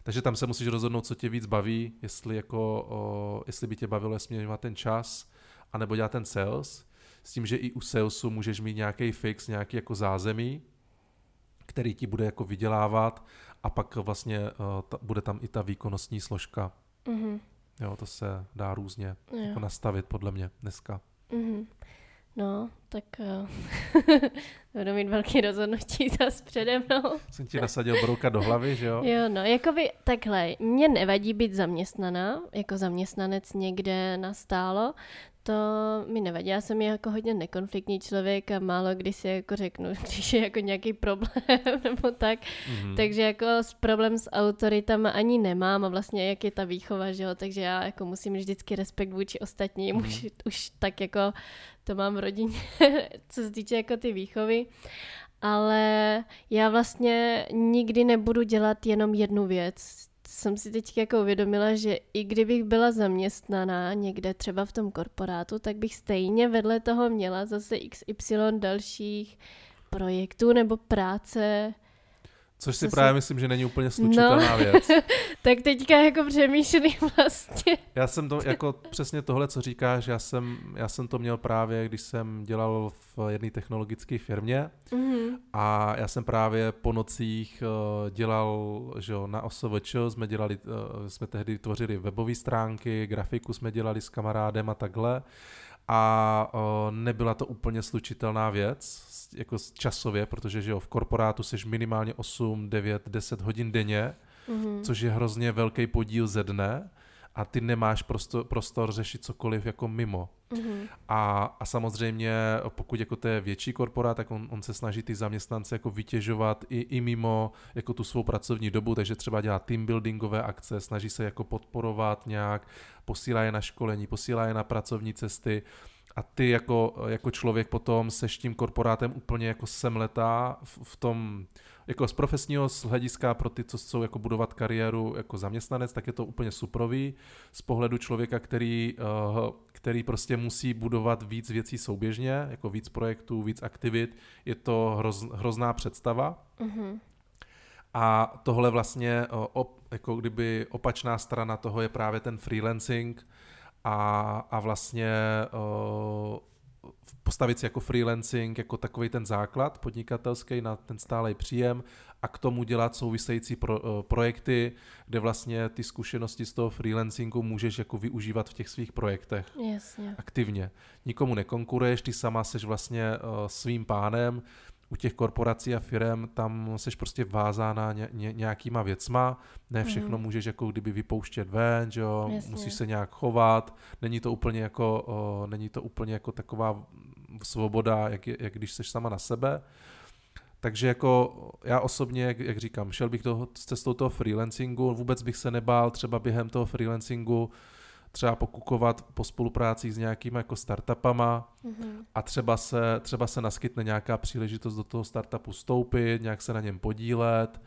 Takže tam se musíš rozhodnout, co tě víc baví, jestli, jako, uh, jestli by tě bavilo směňovat ten čas, anebo dělat ten sales, s tím, že i u salesu můžeš mít nějaký fix, nějaký jako zázemí, který ti bude jako vydělávat a pak vlastně uh, ta, bude tam i ta výkonnostní složka. Mm-hmm. Jo, to se dá různě jako nastavit podle mě dneska. Mm-hmm. No, tak uh, budu mít velký rozhodnutí zase přede mnou. Jsem ti nasadil brouka do hlavy, že jo? Jo, no, jako by takhle, mě nevadí být zaměstnaná, jako zaměstnanec někde nastálo, to mi nevadí. Já jsem jako hodně nekonfliktní člověk a málo kdy si jako řeknu, když je jako nějaký problém nebo tak. Mm-hmm. Takže jako s problém s autoritama ani nemám a vlastně jak je ta výchova, že jo, takže já jako musím vždycky respekt vůči ostatním, mm-hmm. už, už tak jako to mám v rodině, co se týče jako ty výchovy. Ale já vlastně nikdy nebudu dělat jenom jednu věc jsem si teď jako uvědomila, že i kdybych byla zaměstnaná někde třeba v tom korporátu, tak bych stejně vedle toho měla zase XY dalších projektů nebo práce, Což si právě myslím, že není úplně slučitelná no. věc. tak teďka jako přemýšlím vlastně. Já jsem to, jako přesně tohle, co říkáš, já jsem, já jsem to měl právě, když jsem dělal v jedné technologické firmě mm-hmm. a já jsem právě po nocích uh, dělal, že jo, na OSVČ jsme dělali, uh, jsme tehdy tvořili webové stránky, grafiku jsme dělali s kamarádem a takhle a uh, nebyla to úplně slučitelná věc, jako časově, protože že jo, v korporátu jsi minimálně 8, 9, 10 hodin denně, mm-hmm. což je hrozně velký podíl ze dne a ty nemáš prostor, prostor řešit cokoliv jako mimo. Mm-hmm. A, a samozřejmě, pokud jako to je větší korporát, tak on, on se snaží ty zaměstnance jako vytěžovat i, i mimo jako tu svou pracovní dobu, takže třeba dělá team buildingové akce, snaží se jako podporovat nějak, posílá je na školení, posílá je na pracovní cesty a ty jako, jako člověk potom seš tím korporátem úplně jako semletá v, v tom, jako z profesního hlediska pro ty, co chcou jako budovat kariéru jako zaměstnanec, tak je to úplně suprový. Z pohledu člověka, který, uh, který prostě musí budovat víc věcí souběžně, jako víc projektů, víc aktivit, je to hroz, hrozná představa. Mm-hmm. A tohle vlastně, uh, op, jako kdyby opačná strana toho je právě ten freelancing, a, a vlastně uh, postavit si jako freelancing, jako takový ten základ podnikatelský na ten stálej příjem a k tomu dělat související pro, uh, projekty, kde vlastně ty zkušenosti z toho freelancingu můžeš jako využívat v těch svých projektech. Jasně. Aktivně. Nikomu nekonkuruješ, ty sama seš vlastně uh, svým pánem, u těch korporací a firm tam seš prostě vázána ně, ně, nějakýma věcma, ne všechno mm. můžeš jako kdyby vypouštět ven, že jo, Jasně. musíš se nějak chovat, není to úplně jako, o, není to úplně jako taková svoboda, jak, jak když seš sama na sebe. Takže jako já osobně, jak, jak říkám, šel bych toho, s cestou toho freelancingu, vůbec bych se nebál třeba během toho freelancingu třeba pokukovat po spolupráci s nějakými jako startupama mm-hmm. a třeba se, třeba se naskytne nějaká příležitost do toho startupu vstoupit, nějak se na něm podílet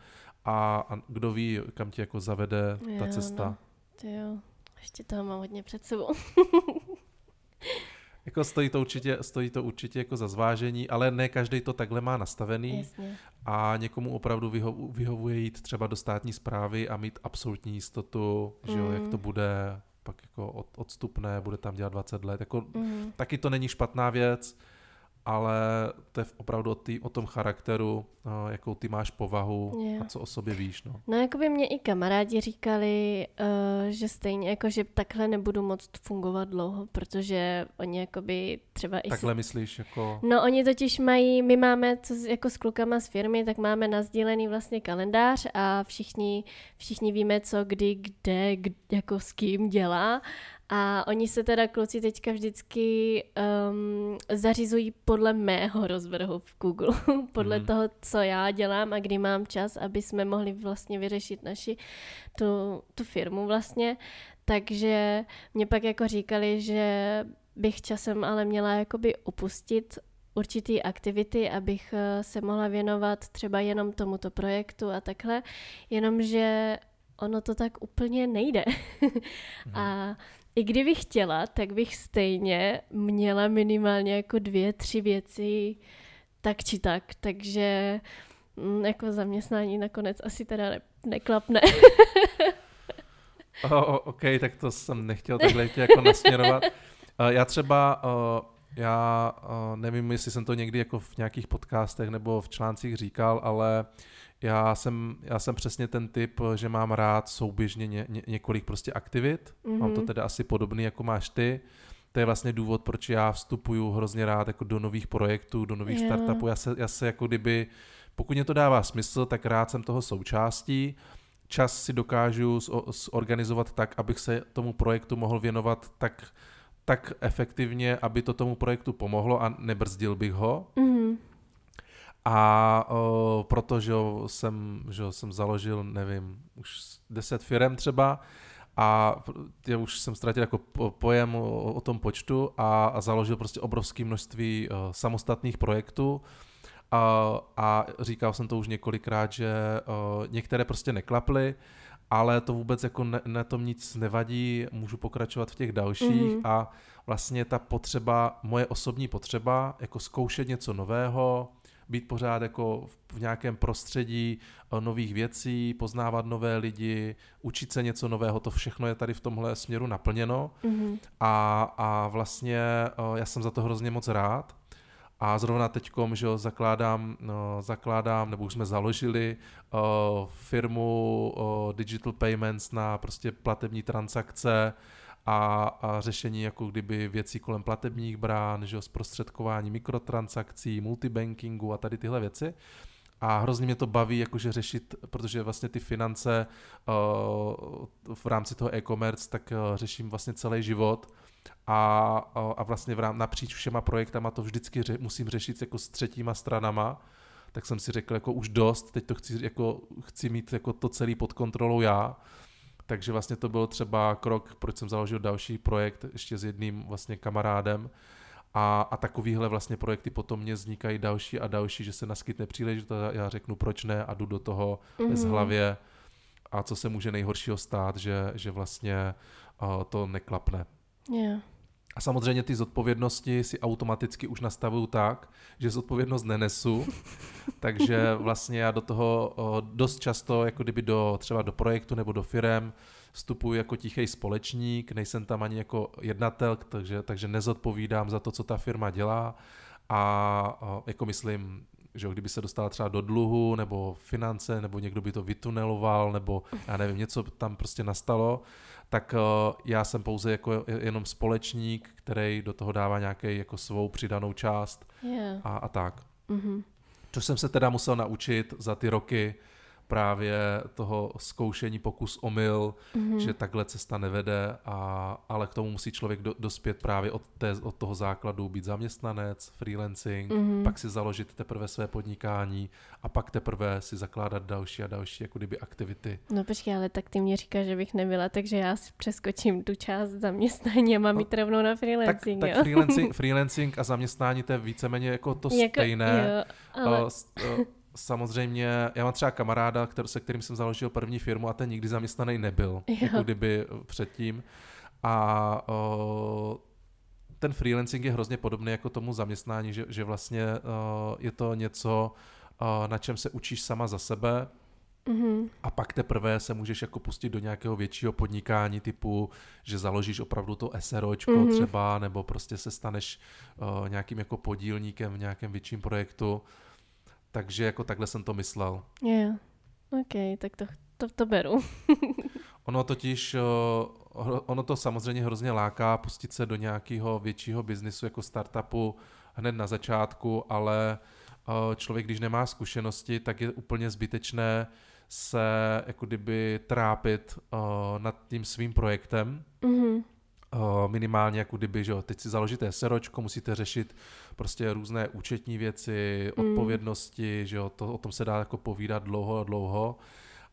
a, a kdo ví, kam ti jako zavede jo, ta cesta. No. Ty jo, ještě toho mám hodně před sebou. Jako stojí to určitě, stojí to určitě jako za zvážení, ale ne každý to takhle má nastavený Jasně. a někomu opravdu vyho, vyhovuje jít třeba do státní zprávy a mít absolutní jistotu, mm. že jo, jak to mm. bude pak jako od, odstupné, bude tam dělat 20 let. Jako, mm. Taky to není špatná věc, ale to je opravdu o, tý, o tom charakteru, no, jakou ty máš povahu yeah. a co o sobě víš. No, no jako by mě i kamarádi říkali, uh, že stejně jako, že takhle nebudu moc fungovat dlouho, protože oni jakoby třeba i Takhle si... myslíš jako... No oni totiž mají, my máme co, jako s klukama z firmy, tak máme nazdílený vlastně kalendář a všichni, všichni víme, co kdy, kde, kde jako s kým dělá a oni se teda kluci teďka vždycky um, zařizují podle mého rozvrhu v Google, podle mm. toho, co já dělám a kdy mám čas, aby jsme mohli vlastně vyřešit naši tu, tu firmu vlastně. Takže mě pak jako říkali, že bych časem ale měla jakoby opustit určitý aktivity, abych eh, se mohla věnovat třeba jenom tomuto projektu a takhle, jenomže ono to tak úplně nejde. mm. A i kdybych chtěla, tak bych stejně měla minimálně jako dvě, tři věci tak či tak, takže mm, jako zaměstnání nakonec asi teda ne, neklapne. oh, OK, tak to jsem nechtěl takhle tě jako nasměrovat. Uh, já třeba, uh, já uh, nevím, jestli jsem to někdy jako v nějakých podcastech nebo v článcích říkal, ale já jsem, já jsem přesně ten typ, že mám rád souběžně ně, ně, několik prostě aktivit. Mm-hmm. Mám to mhm. teda asi podobný, jako máš ty. To je vlastně důvod, proč já vstupuju hrozně rád jako do nových projektů, do nových yeah. startupů. Já se, já se jako kdyby, pokud mě to dává smysl, tak rád jsem toho součástí. Čas si dokážu zorganizovat tak, abych se tomu projektu mohl věnovat tak, tak efektivně, aby to tomu projektu pomohlo a nebrzdil bych ho. Mm-hmm. A o, protože jsem, že jsem založil, nevím, už 10 firm třeba a já už jsem ztratil jako pojem o, o tom počtu a, a založil prostě obrovské množství o, samostatných projektů. A, a říkal jsem to už několikrát, že o, některé prostě neklaply, ale to vůbec jako ne, na tom nic nevadí, můžu pokračovat v těch dalších mm-hmm. a vlastně ta potřeba, moje osobní potřeba, jako zkoušet něco nového, být pořád jako v nějakém prostředí eh, nových věcí, poznávat nové lidi, učit se něco nového, to všechno je tady v tomhle směru naplněno mm-hmm. a, a vlastně eh, já jsem za to hrozně moc rád. A zrovna teď, že jo, zakládám, no, zakládám, nebo už jsme založili uh, firmu uh, Digital Payments na prostě platební transakce, a, a řešení jako kdyby věcí kolem platebních brán, že jo, zprostředkování mikrotransakcí, multibankingu a tady tyhle věci. A hrozně mě to baví jakože řešit, protože vlastně ty finance uh, v rámci toho e-commerce tak uh, řeším vlastně celý život. A, uh, a vlastně v rám, napříč všema projektama to vždycky ře, musím řešit jako s třetíma stranama, tak jsem si řekl jako už dost, teď to chci, jako, chci mít jako to celý pod kontrolou já takže vlastně to byl třeba krok, proč jsem založil další projekt ještě s jedným vlastně kamarádem. A, a takovýhle vlastně projekty potom mě vznikají další a další, že se naskytne příležitost já řeknu proč ne a jdu do toho mm-hmm. bez hlavě a co se může nejhoršího stát, že, že vlastně uh, to neklapne. Yeah. A samozřejmě ty zodpovědnosti si automaticky už nastavuju tak, že zodpovědnost nenesu, takže vlastně já do toho dost často, jako kdyby do třeba do projektu nebo do firem, vstupuji jako tichý společník, nejsem tam ani jako jednatel, takže, takže nezodpovídám za to, co ta firma dělá. A jako myslím, že kdyby se dostala třeba do dluhu nebo finance, nebo někdo by to vytuneloval, nebo já nevím, něco tam prostě nastalo, tak uh, já jsem pouze jako jenom společník, který do toho dává nějaký jako svou přidanou část yeah. a, a tak. Mm-hmm. To jsem se teda musel naučit za ty roky, právě toho zkoušení pokus omyl, mm-hmm. že takhle cesta nevede, a, ale k tomu musí člověk do, dospět právě od, té, od toho základu, být zaměstnanec, freelancing, mm-hmm. pak si založit teprve své podnikání a pak teprve si zakládat další a další jako kdyby aktivity. No počkej, ale tak ty mě říkáš, že bych nebyla, takže já si přeskočím tu část zaměstnání a mám no, jít rovnou na freelancing, tak, jo? tak freelancing, freelancing a zaměstnání to je víceméně jako to jako, stejné. Jo, ale... Uh, samozřejmě, já mám třeba kamaráda, který, se kterým jsem založil první firmu a ten nikdy zaměstnaný nebyl, jo. jako kdyby předtím. A o, ten freelancing je hrozně podobný jako tomu zaměstnání, že, že vlastně o, je to něco, o, na čem se učíš sama za sebe, Mm-hmm. A pak teprve se můžeš jako pustit do nějakého většího podnikání typu, že založíš opravdu to SROčko mm-hmm. třeba, nebo prostě se staneš uh, nějakým jako podílníkem v nějakém větším projektu. Takže jako takhle jsem to myslel. Jo, yeah. ok, tak to, to, to beru. ono totiž, ono to samozřejmě hrozně láká pustit se do nějakého většího biznisu jako startupu hned na začátku, ale člověk, když nemá zkušenosti, tak je úplně zbytečné se jako kdyby trápit nad tím svým projektem. Mm-hmm minimálně jako kdyby, že jo, teď si založíte seročko, musíte řešit prostě různé účetní věci, mm. odpovědnosti, že jo, to, o tom se dá jako povídat dlouho a dlouho.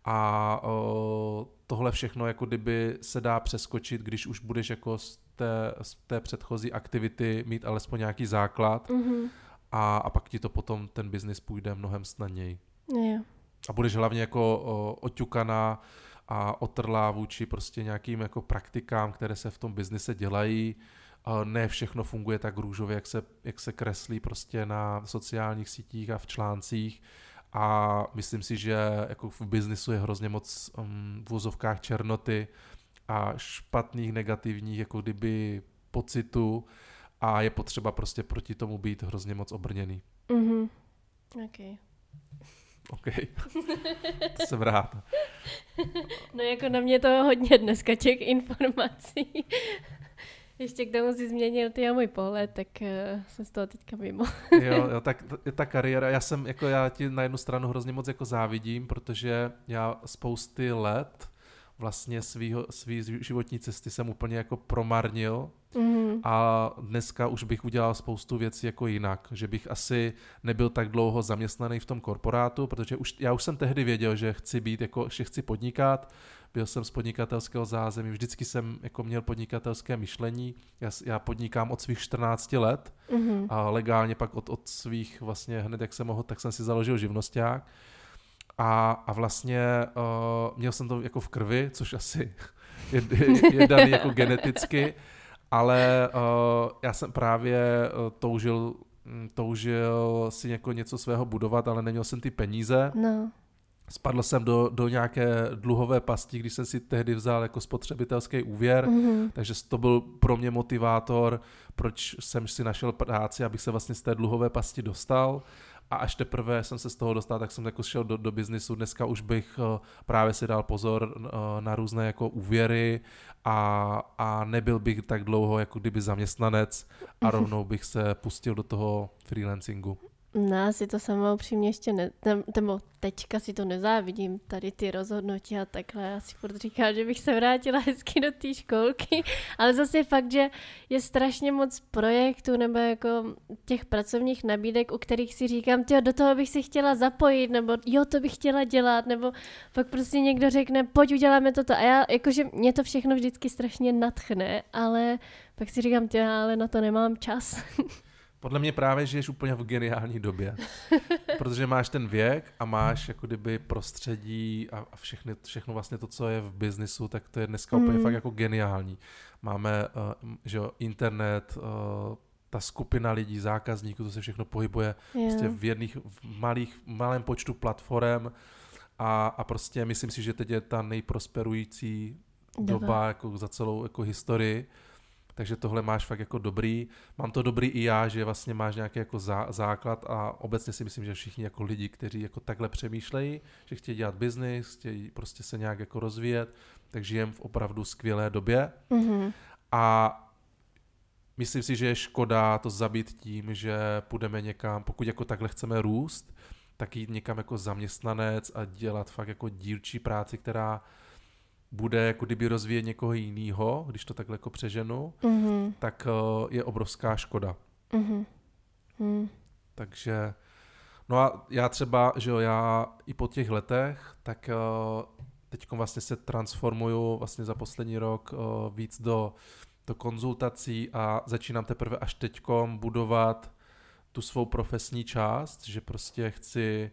A o, tohle všechno jako kdyby se dá přeskočit, když už budeš jako z té, z té předchozí aktivity mít alespoň nějaký základ mm-hmm. a, a pak ti to potom ten biznis půjde mnohem snadněji. Yeah. A budeš hlavně jako o, oťukaná a otrlá vůči prostě nějakým jako praktikám, které se v tom biznise dělají. Ne všechno funguje tak růžově, jak se, jak se kreslí prostě na sociálních sítích a v článcích. A myslím si, že jako v biznisu je hrozně moc um, v úzovkách černoty a špatných, negativních jako kdyby pocitů a je potřeba prostě proti tomu být hrozně moc obrněný. Mhm. Okay. OK, to jsem rád. No jako na mě to hodně dneska těch informací. Ještě k tomu si změnil ty a můj pohled, tak uh, jsem z toho teďka mimo. jo, jo, tak ta kariéra, já jsem, jako já ti na jednu stranu hrozně moc jako závidím, protože já spousty let vlastně svýho, svý životní cesty jsem úplně jako promarnil mm. a dneska už bych udělal spoustu věcí jako jinak, že bych asi nebyl tak dlouho zaměstnaný v tom korporátu, protože už, já už jsem tehdy věděl, že chci být, jako, že chci podnikat, byl jsem z podnikatelského zázemí, vždycky jsem jako měl podnikatelské myšlení, já, já podnikám od svých 14 let mm-hmm. a legálně pak od, od svých vlastně hned jak jsem mohl, tak jsem si založil živnosták a, a vlastně uh, měl jsem to jako v krvi, což asi je, je, je daný jako geneticky, ale uh, já jsem právě uh, toužil, mm, toužil si jako něco svého budovat, ale neměl jsem ty peníze. No. Spadl jsem do, do nějaké dluhové pasti, když jsem si tehdy vzal jako spotřebitelský úvěr, mm-hmm. takže to byl pro mě motivátor, proč jsem si našel práci, abych se vlastně z té dluhové pasti dostal a až teprve jsem se z toho dostal, tak jsem jako šel do, do biznisu. Dneska už bych uh, právě si dal pozor uh, na různé jako úvěry a, a nebyl bych tak dlouho jako kdyby zaměstnanec a rovnou bych se pustil do toho freelancingu. No, si to sama upřímně ještě ne, nebo teďka si to nezávidím, tady ty rozhodnutí a takhle. Já si furt říkám, že bych se vrátila hezky do té školky, ale zase je fakt, že je strašně moc projektů nebo jako těch pracovních nabídek, u kterých si říkám, tyjo, do toho bych si chtěla zapojit, nebo jo, to bych chtěla dělat, nebo pak prostě někdo řekne, pojď uděláme toto. A já, jakože mě to všechno vždycky strašně natchne, ale pak si říkám, tyjo, ale na to nemám čas. Podle mě právě žiješ úplně v geniální době. protože máš ten věk a máš jako kdyby prostředí a, a všechny, všechno vlastně to, co je v biznisu, tak to je dneska mm. úplně fakt jako geniální. Máme, uh, že jo, internet, uh, ta skupina lidí, zákazníků, to se všechno pohybuje yeah. prostě v jedných, v malých, malém počtu platform a, a prostě myslím si, že teď je ta nejprosperující doba, doba jako za celou jako historii takže tohle máš fakt jako dobrý. Mám to dobrý i já, že vlastně máš nějaký jako zá, základ a obecně si myslím, že všichni jako lidi, kteří jako takhle přemýšlejí, že chtějí dělat biznis, chtějí prostě se nějak jako rozvíjet, tak žijem v opravdu skvělé době. Mm-hmm. A myslím si, že je škoda to zabít tím, že půjdeme někam, pokud jako takhle chceme růst, tak jít někam jako zaměstnanec a dělat fakt jako dílčí práci, která bude jako kdyby rozvíjet někoho jiného, když to takhle jako přeženu, mm-hmm. tak uh, je obrovská škoda. Mm-hmm. Mm. Takže, no a já třeba, že jo, já i po těch letech, tak uh, teď vlastně se transformuju vlastně za poslední rok uh, víc do, do konzultací a začínám teprve až teďkom budovat tu svou profesní část, že prostě chci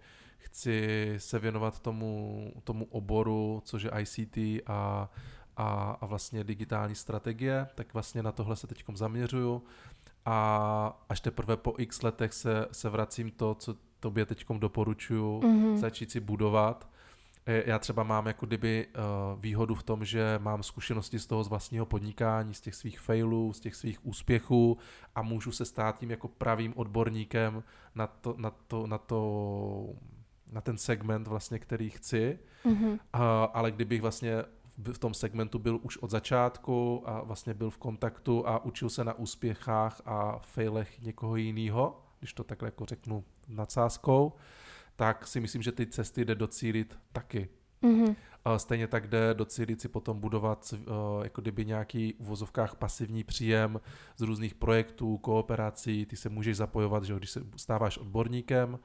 chci se věnovat tomu, tomu oboru, což je ICT a, a, a vlastně digitální strategie, tak vlastně na tohle se teď zaměřuju a až teprve po x letech se, se vracím to, co tobě teď doporučuju, mm-hmm. začít si budovat. E, já třeba mám jako kdyby uh, výhodu v tom, že mám zkušenosti z toho z vlastního podnikání, z těch svých failů, z těch svých úspěchů a můžu se stát tím jako pravým odborníkem na to, na to, na to na ten segment vlastně, který chci, mm-hmm. a, ale kdybych vlastně v tom segmentu byl už od začátku a vlastně byl v kontaktu a učil se na úspěchách a failech někoho jiného, když to takhle jako řeknu nadsázkou, tak si myslím, že ty cesty jde docílit taky. Mm-hmm. A stejně tak jde docílit si potom budovat uh, jako kdyby nějaký v vozovkách pasivní příjem z různých projektů, kooperací, ty se můžeš zapojovat, že když se stáváš odborníkem,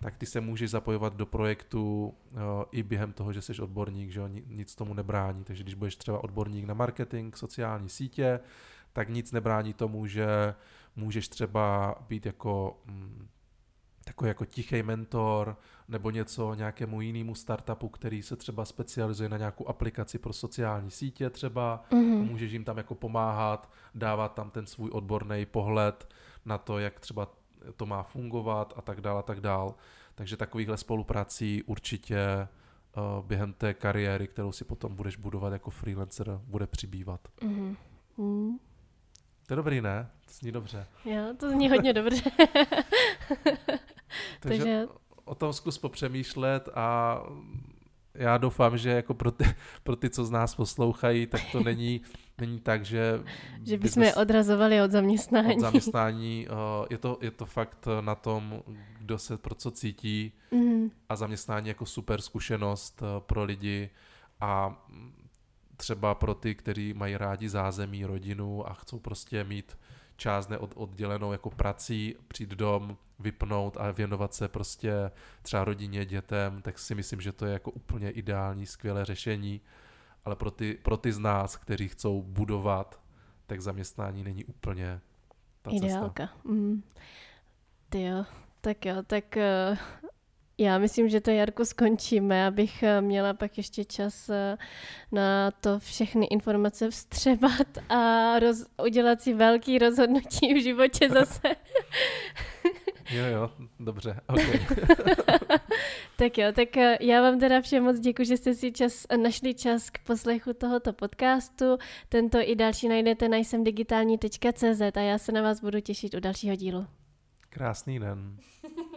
tak ty se můžeš zapojovat do projektu uh, i během toho, že jsi odborník, že jo, nic tomu nebrání. Takže když budeš třeba odborník na marketing, sociální sítě, tak nic nebrání tomu, že můžeš třeba být jako mm, takový jako tichý mentor nebo něco nějakému jinému startupu, který se třeba specializuje na nějakou aplikaci pro sociální sítě třeba mm-hmm. a můžeš jim tam jako pomáhat, dávat tam ten svůj odborný pohled na to, jak třeba to má fungovat a tak dále a tak dál. Takže takovýchhle spoluprací určitě uh, během té kariéry, kterou si potom budeš budovat jako freelancer, bude přibývat. Mm-hmm. Mm. To je dobrý, ne? To zní dobře. Jo, to zní hodně dobře. Takže, Takže o tom zkus popřemýšlet a já doufám, že jako pro ty, pro ty, co z nás poslouchají, tak to není, není tak, že... Že bychom je odrazovali od zaměstnání. Od zaměstnání. Eh, je to, je to fakt na tom, kdo se pro co cítí mm. a zaměstnání jako super zkušenost eh, pro lidi a třeba pro ty, kteří mají rádi zázemí, rodinu a chcou prostě mít část neoddělenou jako prací, přijít dom, vypnout a věnovat se prostě třeba rodině, dětem, tak si myslím, že to je jako úplně ideální, skvělé řešení. Ale pro ty, pro ty z nás, kteří chcou budovat, tak zaměstnání není úplně ta Ideálka. cesta. Mm. Ty jo, tak jo, tak uh, já myslím, že to Jarku skončíme, abych eh, měla pak ještě čas eh, na to všechny informace vstřebat a roz, udělat si velký rozhodnutí v životě zase. Jo, jo, dobře, okay. tak jo, tak eh, já vám teda všem moc děkuji, že jste si čas, našli čas k poslechu tohoto podcastu. Tento i další najdete na digitální.cz a já se na vás budu těšit u dalšího dílu. Krásný den.